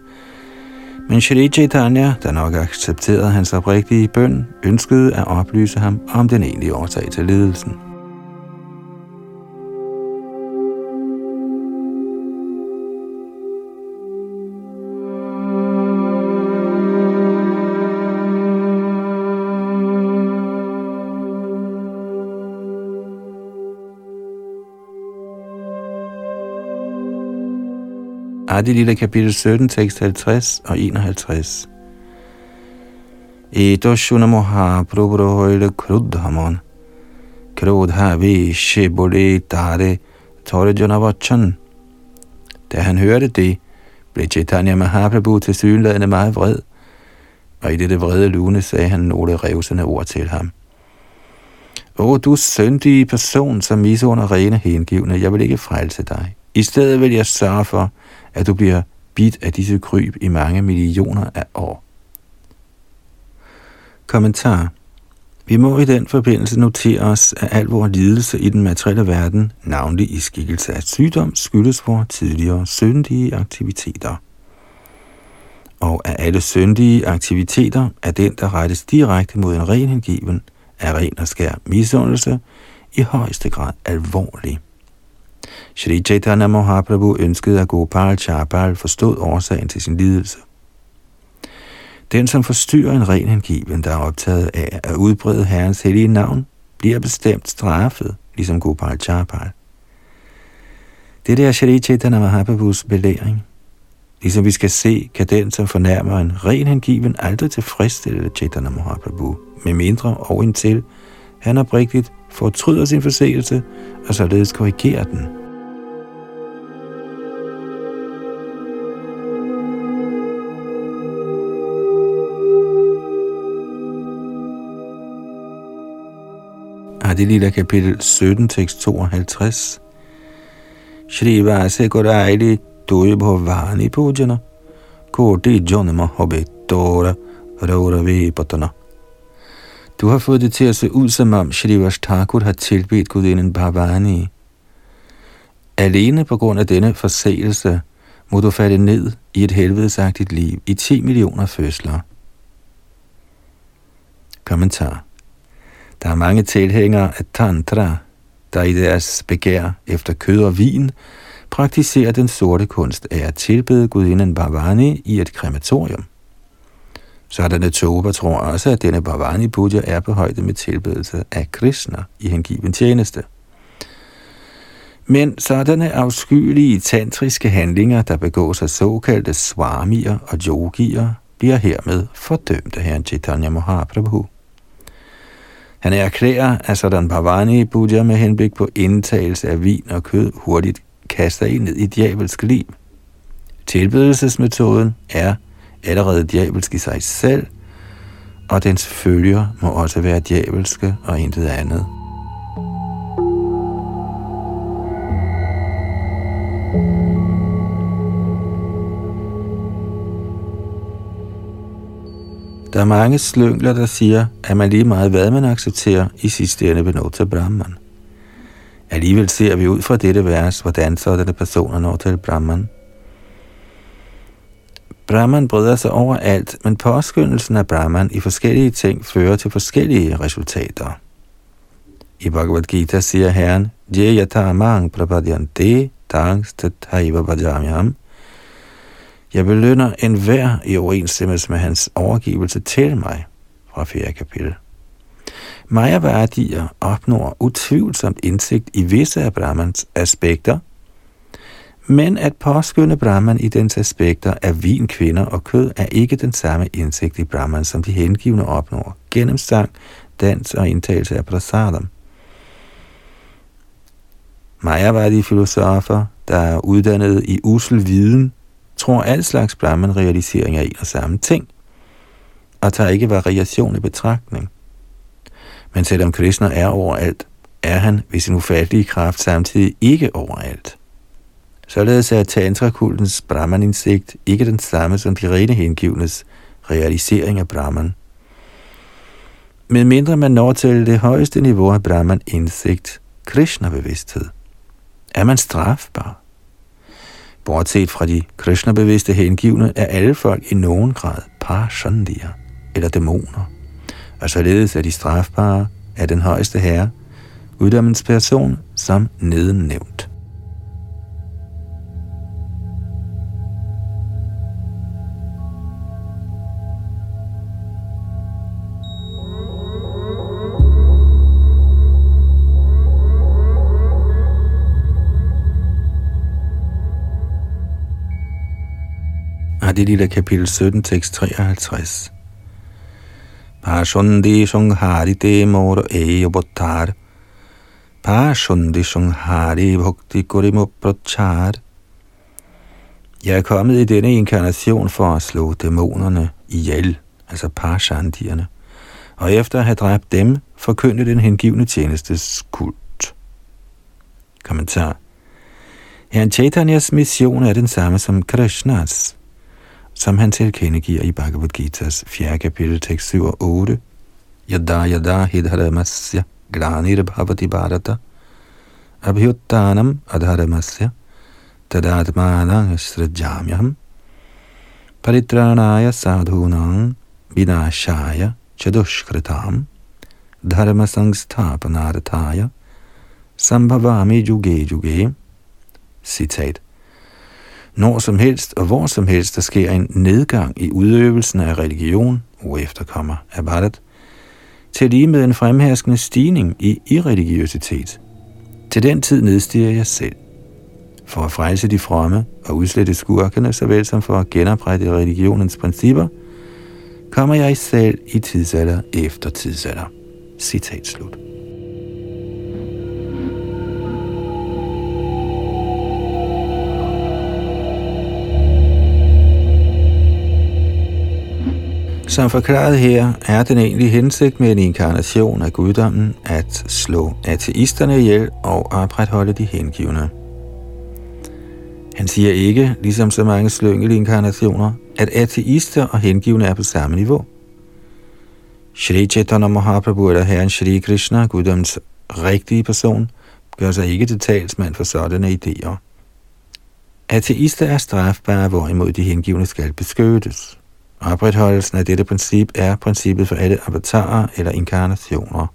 men Shri Chaitanya, der nok accepterede hans oprigtige bøn, ønskede at oplyse ham om den egentlige årsag til lidelsen. Adi Lila kapitel 17, tekst 50 og 51. Eto shunamoha prabhurohoile krudhamon. Krudha vi shibole tare tore jonavachan. Da han hørte det, blev Chaitanya Mahaprabhu til synlædende meget vred, og i dette vrede lune sagde han nogle revsende ord til ham. Åh, du syndige person, som misunder rene hengivne, jeg vil ikke frelse dig. I stedet vil jeg sørge for, at du bliver bidt af disse kryb i mange millioner af år. Kommentar. Vi må i den forbindelse notere os, at al vores lidelse i den materielle verden, navnlig i skikkelse af sygdom, skyldes vores tidligere syndige aktiviteter. Og af alle syndige aktiviteter er den, der rettes direkte mod en ren hengiven, er ren og skær misundelse, i højeste grad alvorlig. Shri Chaitanya Mahaprabhu ønskede at Gopal Chapal forstod årsagen til sin lidelse. Den, som forstyrrer en ren hengiven, der er optaget af at udbrede Herrens hellige navn, bliver bestemt straffet, ligesom Gopal Chapal. Det er Shri Chaitanya Mahaprabhus belæring. Ligesom vi skal se, kan den, som fornærmer en ren hengiven, aldrig tilfredsstille Chaitanya Mahaprabhu, med mindre og indtil han oprigtigt fortryder sin forseelse og således korrigerer den. Adilila kapitel 17, tekst 52. Shri Vase Goraili Dui Bhavani Pujana Koti Jonama Hobetora Rora Vipatana du har fået det til at se ud, som om Shri Thakur har tilbedt gudinden Bhavani. Alene på grund af denne forseelse må du falde ned i et helvedesagtigt liv i 10 millioner fødsler. Kommentar der er mange tilhængere af tantra, der i deres begær efter kød og vin praktiserer den sorte kunst af at tilbede gudinden Bhavani i et krematorium. Sådanne tober tror også, at denne Bhavani Puja er på højde med tilbedelse af Krishna i hengiven tjeneste. Men sådanne afskyelige tantriske handlinger, der begås af såkaldte swamier og yogier, bliver hermed fordømt af herren Chaitanya Mahaprabhu. Han erklærer, at sådan Bhavani Puja med henblik på indtagelse af vin og kød hurtigt kaster en ned i djævelsk liv. Tilbedelsesmetoden er allerede djævelsk i sig selv, og dens følger må også være djævelske og intet andet. Der er mange slyngler, der siger, at man lige meget hvad man accepterer, i sidste ende vil nå til Brahman. Alligevel ser vi ud fra dette vers, hvordan sådanne personer når til Brahman. Brahman bryder sig over alt, men påskyndelsen af Brahman i forskellige ting fører til forskellige resultater. I Bhagavad Gita siger Herren, Jayata mang prapadyante tangstat haiva bhajamyam, jeg belønner enhver i overensstemmelse med hans overgivelse til mig fra 4. kapitel. Maya-værdier opnår utvivlsomt indsigt i visse af Brahmans aspekter, men at påskynde Brahman i dens aspekter af vin, kvinder og kød er ikke den samme indsigt i Brahman, som de hengivne opnår gennem sang, dans og indtagelse af prasadam. Mayavadi filosofer, der er uddannet i usel viden, tror al slags Brahman-realisering er en og samme ting, og tager ikke variation i betragtning. Men selvom Krishna er overalt, er han ved sin ufattelige kraft samtidig ikke overalt. Således er tantrakultens Brahman-indsigt ikke den samme som de rene hengivnes realisering af Brahman. Men mindre man når til det højeste niveau af Brahman-indsigt, Krishna-bevidsthed, er man strafbar. Bortset fra de Krishna-bevidste hengivne er alle folk i nogen grad parshandier eller dæmoner, og således er de strafbare af den højeste herre, uddommens person som nedennævnt. Det kapitel 17, tekst 53. Pashundi Shunghari Te Moro Eyo Bottar Pashundi Shunghari Bhakti Kurimo Prachar Jeg er kommet i denne inkarnation for at slå dæmonerne ihjel, altså Parshandierne, og efter at have dræbt dem, forkynde den hengivne tjenestes kult. Kommentar Herren Chaitanyas mission er den samme som Krishnas, som han tilkendegiver i Bhagavad Gita's 4. kapitel, tekst 7 og 8. Yada yada hidharamasya glanir bhavati bharata abhyuttanam adharamasya tadatmanang srajamyam paritranaya sadhunang vinashaya chadushkritam dharma sangsthapanarthaya sambhavami juge juge. Citat. Når som helst og hvor som helst, der sker en nedgang i udøvelsen af religion, og efterkommer af Bharat, til lige med en fremherskende stigning i irreligiøsitet. Til den tid nedstiger jeg selv. For at frelse de fromme og udslette skurkene, såvel som for at genoprette religionens principper, kommer jeg selv i tidsalder efter tidsalder. Citat slut. Som forklaret her, er den egentlige hensigt med en inkarnation af guddommen at slå ateisterne ihjel og opretholde de hengivne. Han siger ikke, ligesom så mange slyngelige inkarnationer, at ateister og hengivne er på samme niveau. Shri Chaitanya Mahaprabhu eller Herren Shri Krishna, guddoms rigtige person, gør sig ikke til talsmand for sådanne idéer. Ateister er strafbare, hvorimod de hengivne skal beskyttes. Opretholdelsen af dette princip er princippet for alle avatarer eller inkarnationer.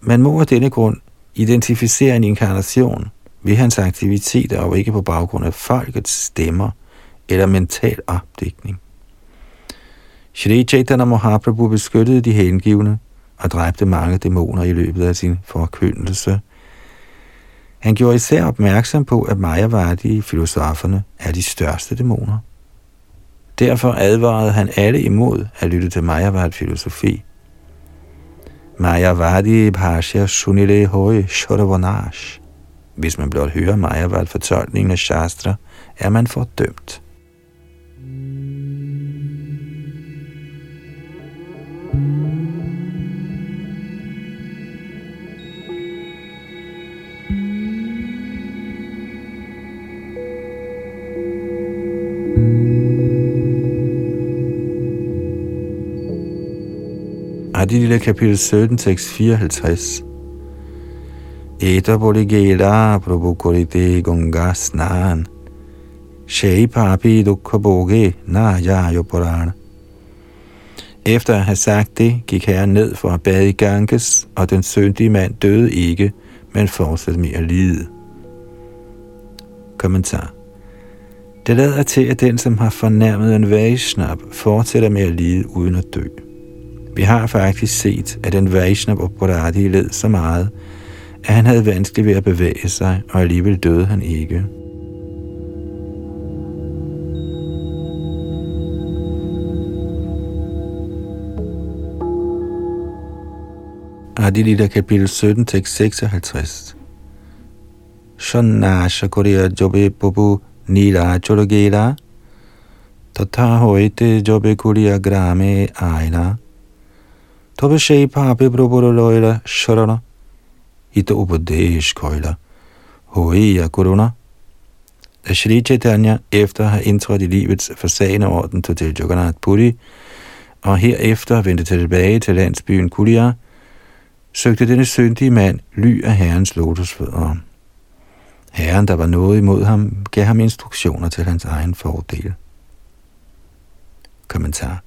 Man må af denne grund identificere en inkarnation ved hans aktiviteter og ikke på baggrund af folkets stemmer eller mental opdækning. Shri Chaitanya Mahaprabhu beskyttede de hengivne og dræbte mange dæmoner i løbet af sin forkyndelse. Han gjorde især opmærksom på, at Majavadi, filosoferne er de største dæmoner. Derfor advarede han alle imod at lytte til Mayavad filosofi. Mayavadi bhashya sunile hoy Shodavanash. Hvis man blot hører Mayavad fortolkningen af Shastra, er man fordømt. Lille kapitel 17, tekst 54. Eta boligela prabhu korite gunga snan. Shei papi dukha boge na ya puran. Efter at have sagt det, gik herren ned for at bade i Ganges, og den syndige mand døde ikke, men fortsatte med at lide. Kommentar. Det lader til, at den, som har fornærmet en Vaishnab, fortsætter med at lide uden at dø. Vi har faktisk set, at en Vaishnav Oparadi led så meget, at han havde vanskeligt ved at bevæge sig, og alligevel døde han ikke. Adilita kapitel 17, tekst 56. Shannasha Korea Jobe bubu Nila Chologela Tata Hoite Jobe Korea Grame Aina তবে সেই পাপে প্রবল লয়লা শরণ হিত উপদেশ køjler Hoia Corona. Da Shri Chaitanya efter har indtrådt i livets fasane orden tog til Jagannath Puri, og herefter vendte tilbage til landsbyen Kulia, søgte denne syndige mand ly af herrens lotusfødder. Herren, der var noget imod ham, gav ham instruktioner til hans egen fordel. Kommentar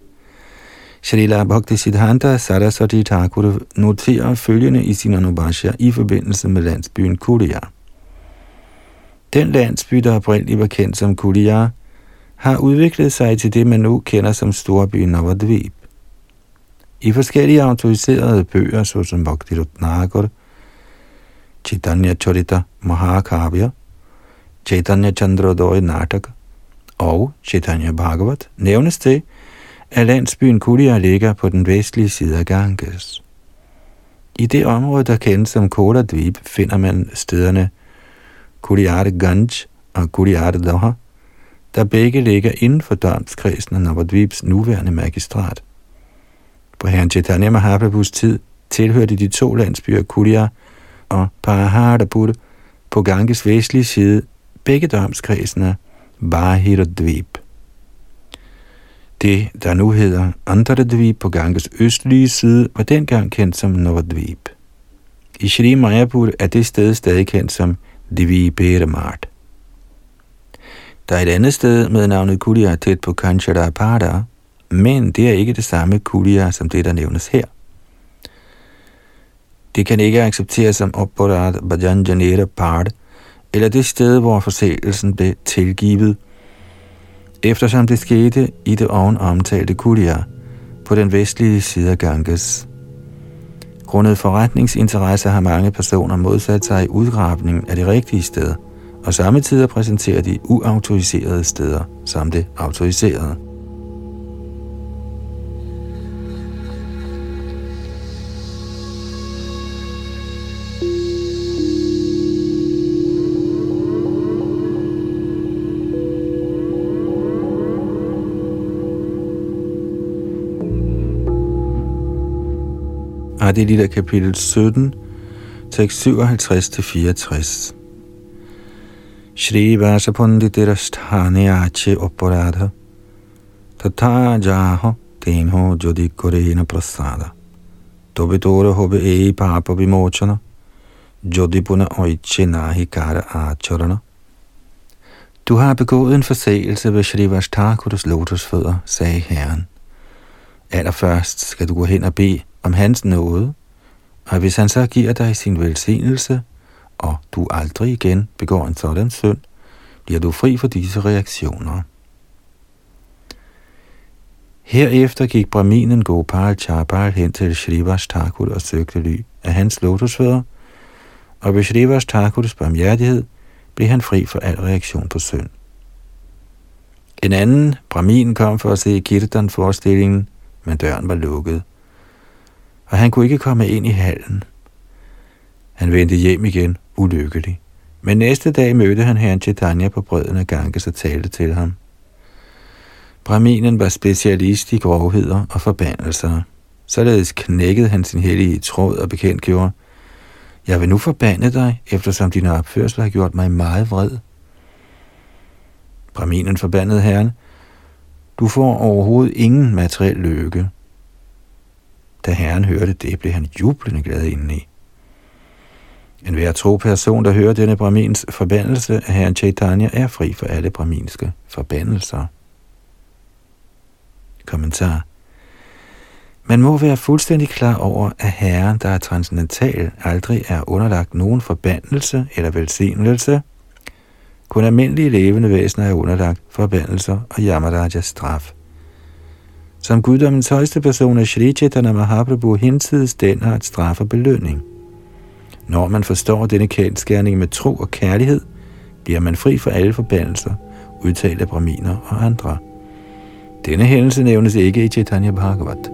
Shalila Bhakti Siddhanta Saraswati Thakur noterer følgende i sin Anubhashya i forbindelse med landsbyen Kulia. Den landsby, der oprindeligt var kendt som Kulia, har udviklet sig til det, man nu kender som storbyen Navadvip. I forskellige autoriserede bøger, såsom Bhakti Rutnagar, Chaitanya Charita Mahakavya, Chaitanya Chandrodaya Natak og Chaitanya Bhagavat, nævnes det, at landsbyen Kulia ligger på den vestlige side af Ganges. I det område, der kendes som Koladvib, finder man stederne Kuliarte Ganj og Kuliarte Doha, der begge ligger inden for domskredsen af Navadvibs nuværende magistrat. På herren Chaitanya Mahaprabhus tid tilhørte de to landsbyer Kulia og Paraharapur på Ganges vestlige side begge domskredsen af Dvib. Det, der nu hedder Andradvip på Ganges østlige side, var dengang kendt som Novadvip. I Shri Mayapur er det sted stadig kendt som Diviperamart. Der er et andet sted med navnet Kulia tæt på Kancharapada, men det er ikke det samme Kulia som det, der nævnes her. Det kan ikke accepteres som Opparat Bhajanjanera Part, eller det sted, hvor forseelsen blev tilgivet – eftersom det skete i det oven omtalte Kulia på den vestlige side af Ganges. Grundet forretningsinteresse har mange personer modsat sig udgravningen af det rigtige sted, og samtidig præsenterer de uautoriserede steder som det autoriserede. Ah, Adilita kapitel 17, tekst 57-64. Shri Vasapunditirašthane ache oparada Tata Jaha tenho jodi korena prasada Dobitore hobe e papa vimochana Jodi puna oiche nahi kara acharana Du har begået en forseelse ved Shri Vashtakuras lotusfødder, sagde Herren. Allerførst skal du gå hen og bede om hans nåde, og hvis han så giver dig sin velsignelse, og du aldrig igen begår en sådan synd, bliver du fri for disse reaktioner. Herefter gik Brahminen Gopal Chapal hen til Shrivas Thakur og søgte ly af hans lotusfødder, og ved Shrivas Thakurs barmhjertighed blev han fri for al reaktion på synd. En anden, Brahmin, kom for at se Kirtan-forestillingen, men døren var lukket og han kunne ikke komme ind i hallen. Han vendte hjem igen, ulykkelig. Men næste dag mødte han herren Chaitanya på brøden af Ganges og talte til ham. Brahminen var specialist i grovheder og forbandelser. Således knækkede han sin hellige tråd og bekendtgjorde, jeg vil nu forbande dig, eftersom din opførsel har gjort mig meget vred. Brahminen forbandede herren, du får overhovedet ingen materiel lykke. Da herren hørte det, blev han jublende glad indeni. En hver tro person, der hører denne Brahmins forbandelse af herren Chaitanya, er fri for alle brahminske forbandelser. Kommentar. Man må være fuldstændig klar over, at Herren, der er transcendental, aldrig er underlagt nogen forbandelse eller velsignelse. Kun almindelige levende væsener er underlagt forbandelser og Yamarajas straf. Som guddommens højeste person er Shri Chaitanya Mahaprabhu hinsides den har et straf og belønning. Når man forstår denne kendskærning med tro og kærlighed, bliver man fri for alle forbandelser, udtalt af braminer og andre. Denne hændelse nævnes ikke i Chaitanya Bhagavat.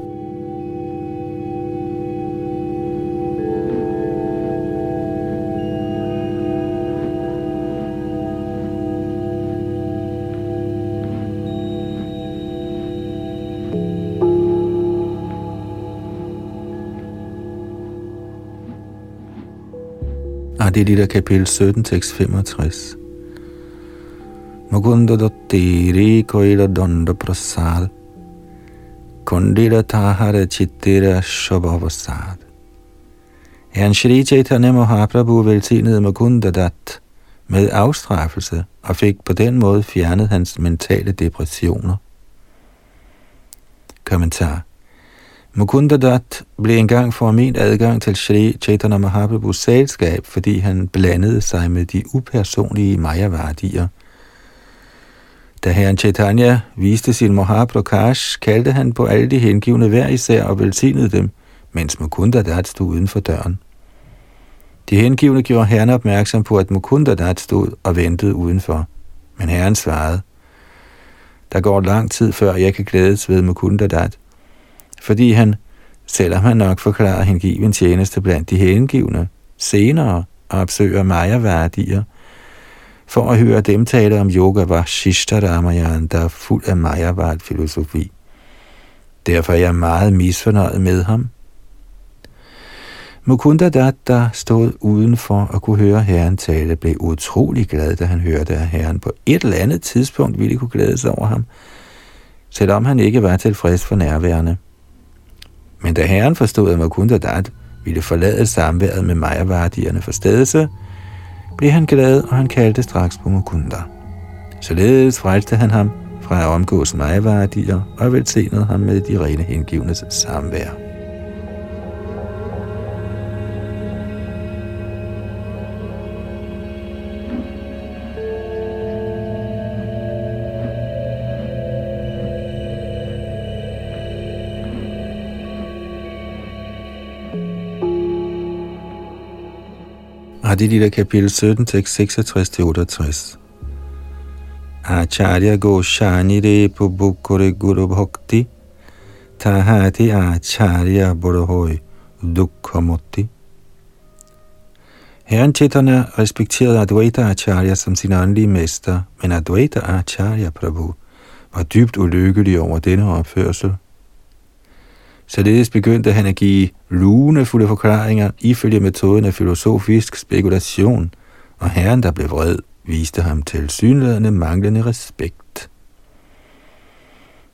Det er det der kapitel 17, tekst 65. Mukunda dottiri koila donda prasad Kundila tahara chittira shobhavasad Herren Shri Chaitanya Mahaprabhu velsignede Mugunda Dat med afstraffelse og fik på den måde fjernet hans mentale depressioner. Kommentar Mukundadat blev engang forment adgang til Shri Chaitanya Mahaprabhus selskab, fordi han blandede sig med de upersonlige Maya-værdier. Da herren Chaitanya viste sin Mahaprakash, kaldte han på alle de hengivne hver især og velsignede dem, mens Mukundadat stod uden for døren. De hengivne gjorde herren opmærksom på, at Mukundadat stod og ventede udenfor. Men herren svarede, der går lang tid før jeg kan glædes ved Mukundadat fordi han, selvom han nok forklarer hengiven tjeneste blandt de hengivne, senere opsøger Maya-værdier, for at høre dem tale om yoga var Shishta Ramayan, der er fuld af Mayavad filosofi. Derfor er jeg meget misfornøjet med ham. Mukunda Dat, der stod udenfor og kunne høre herren tale, blev utrolig glad, da han hørte, at herren på et eller andet tidspunkt ville kunne glæde sig over ham, selvom han ikke var tilfreds for nærværende. Men da herren forstod, at Mukunda Dat ville forlade samværet med Majavardierne for stedelse, blev han glad, og han kaldte straks på Mukunda. Således frelste han ham fra at omgås Majavardier og velsignede ham med de rene hengivnes samvær. Adilita kapitel 17, tekst 66-68. Acharya Goshani Repo Bukure Guru Bhakti Tahati Acharya Bodhoy Dukhamutti Herren Chaitanya respekterede Advaita Acharya som sin åndelige mester, men Advaita Acharya Prabhu var dybt ulykkelig over denne opførsel. Således begyndte han at give lunefulde forklaringer ifølge metoden af filosofisk spekulation, og herren, der blev vred, viste ham til synlædende manglende respekt.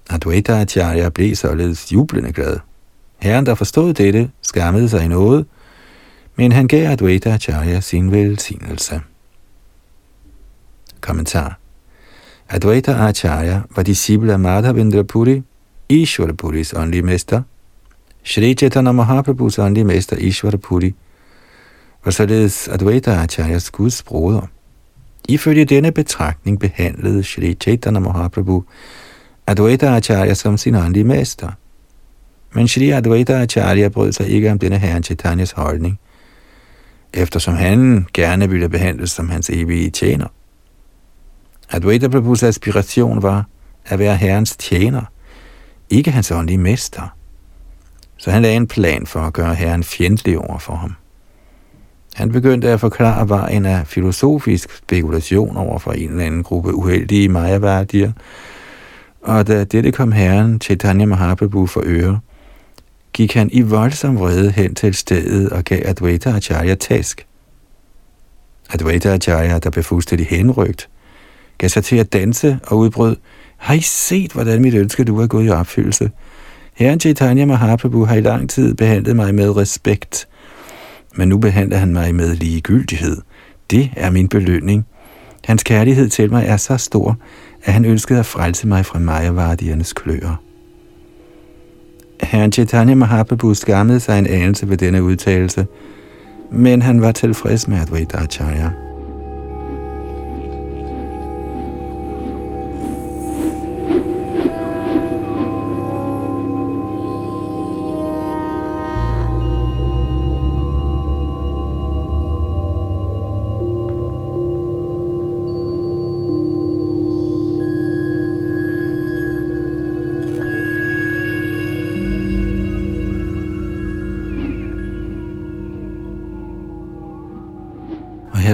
Advaita Acharya blev således jublende glad. Herren, der forstod dette, skammede sig i noget, men han gav Advaita Acharya sin velsignelse. Kommentar Advaita Acharya var disciple af Madhavendra Puri, Ishwara Puris åndelige mester. Shri Chaitanya Mahaprabhus åndelige mester Ishwar Puri var således Advaita Acharyas Guds broder. Ifølge denne betragtning behandlede Shri Chaitanya Mahaprabhu Advaita Acharya som sin åndelige mester. Men Shri Advaita Acharya brød sig ikke om denne herren Chaitanyas holdning, eftersom han gerne ville behandles som hans evige tjener. Advaita Prabhus aspiration var at være herrens tjener, ikke hans åndelige mester. Så han lagde en plan for at gøre herren fjendtlig over for ham. Han begyndte at forklare vejen af filosofisk spekulation over for en eller anden gruppe uheldige majaværdier, og da dette kom herren Chaitanya Mahaprabhu for øre, gik han i voldsom vrede hen til stedet og gav Advaita Acharya tæsk. Advaita Acharya, der blev fuldstændig henrygt, gav sig til at danse og udbrød, har I set, hvordan mit ønske du er gået i opfyldelse? Herren Chaitanya Mahaprabhu har i lang tid behandlet mig med respekt, men nu behandler han mig med ligegyldighed. Det er min belønning. Hans kærlighed til mig er så stor, at han ønskede at frelse mig fra Majavardiernes kløer. Herren Chaitanya Mahaprabhu skammede sig en anelse ved denne udtalelse, men han var tilfreds med Advaita Acharya.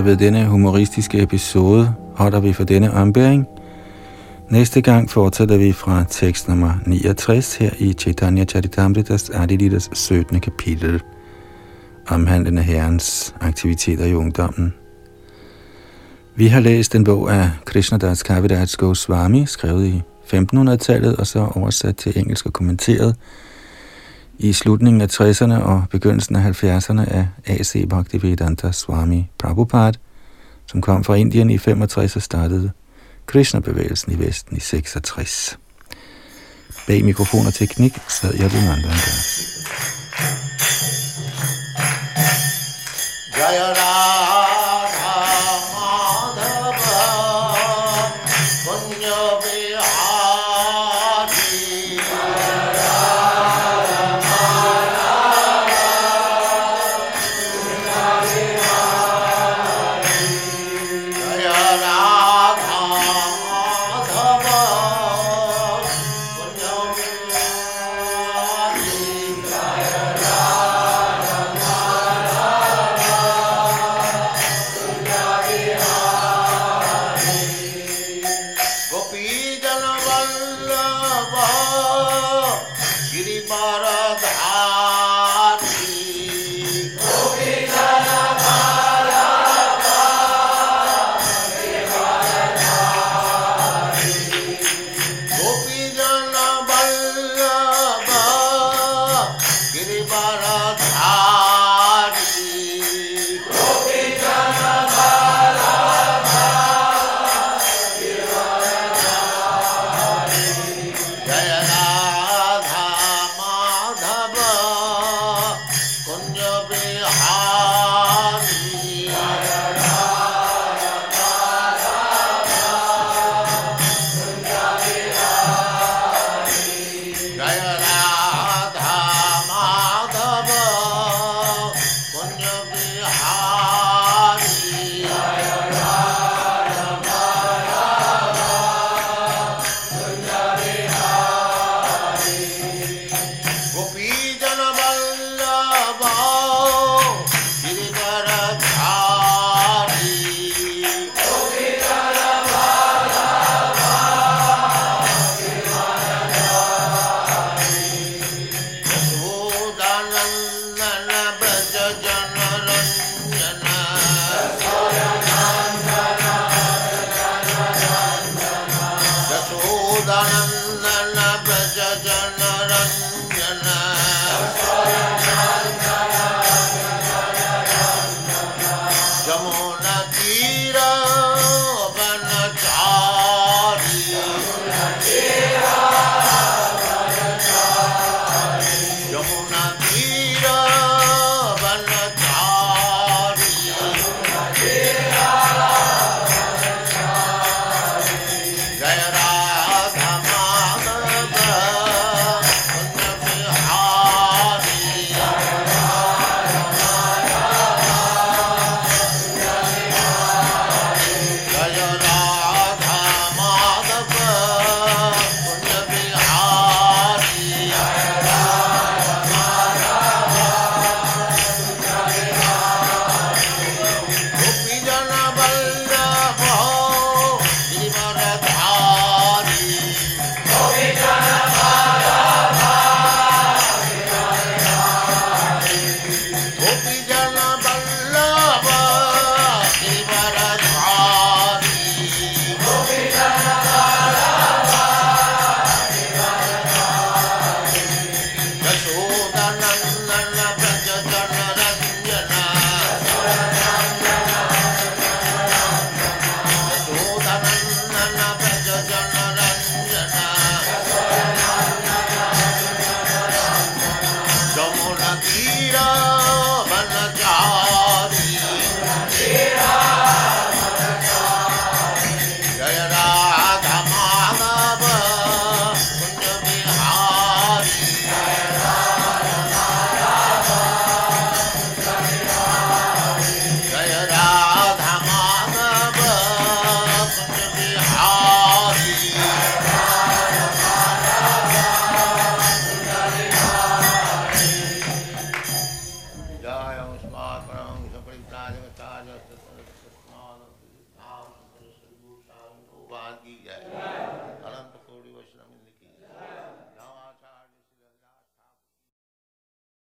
Ved denne humoristiske episode holder vi for denne ombæring. Næste gang fortsætter vi fra tekst nummer 69 her i Chaitanya Charitamritas Adilitas 17. kapitel, omhandlende herrens aktiviteter i ungdommen. Vi har læst en bog af Krishnadas Kaviraj Goswami, skrevet i 1500-tallet og så oversat til engelsk og kommenteret i slutningen af 60'erne og begyndelsen af 70'erne af A.C. Bhaktivedanta Swami Prabhupada, som kom fra Indien i 65 og startede Krishna-bevægelsen i Vesten i 66. Bag mikrofon og teknik sad jeg den andre Jaya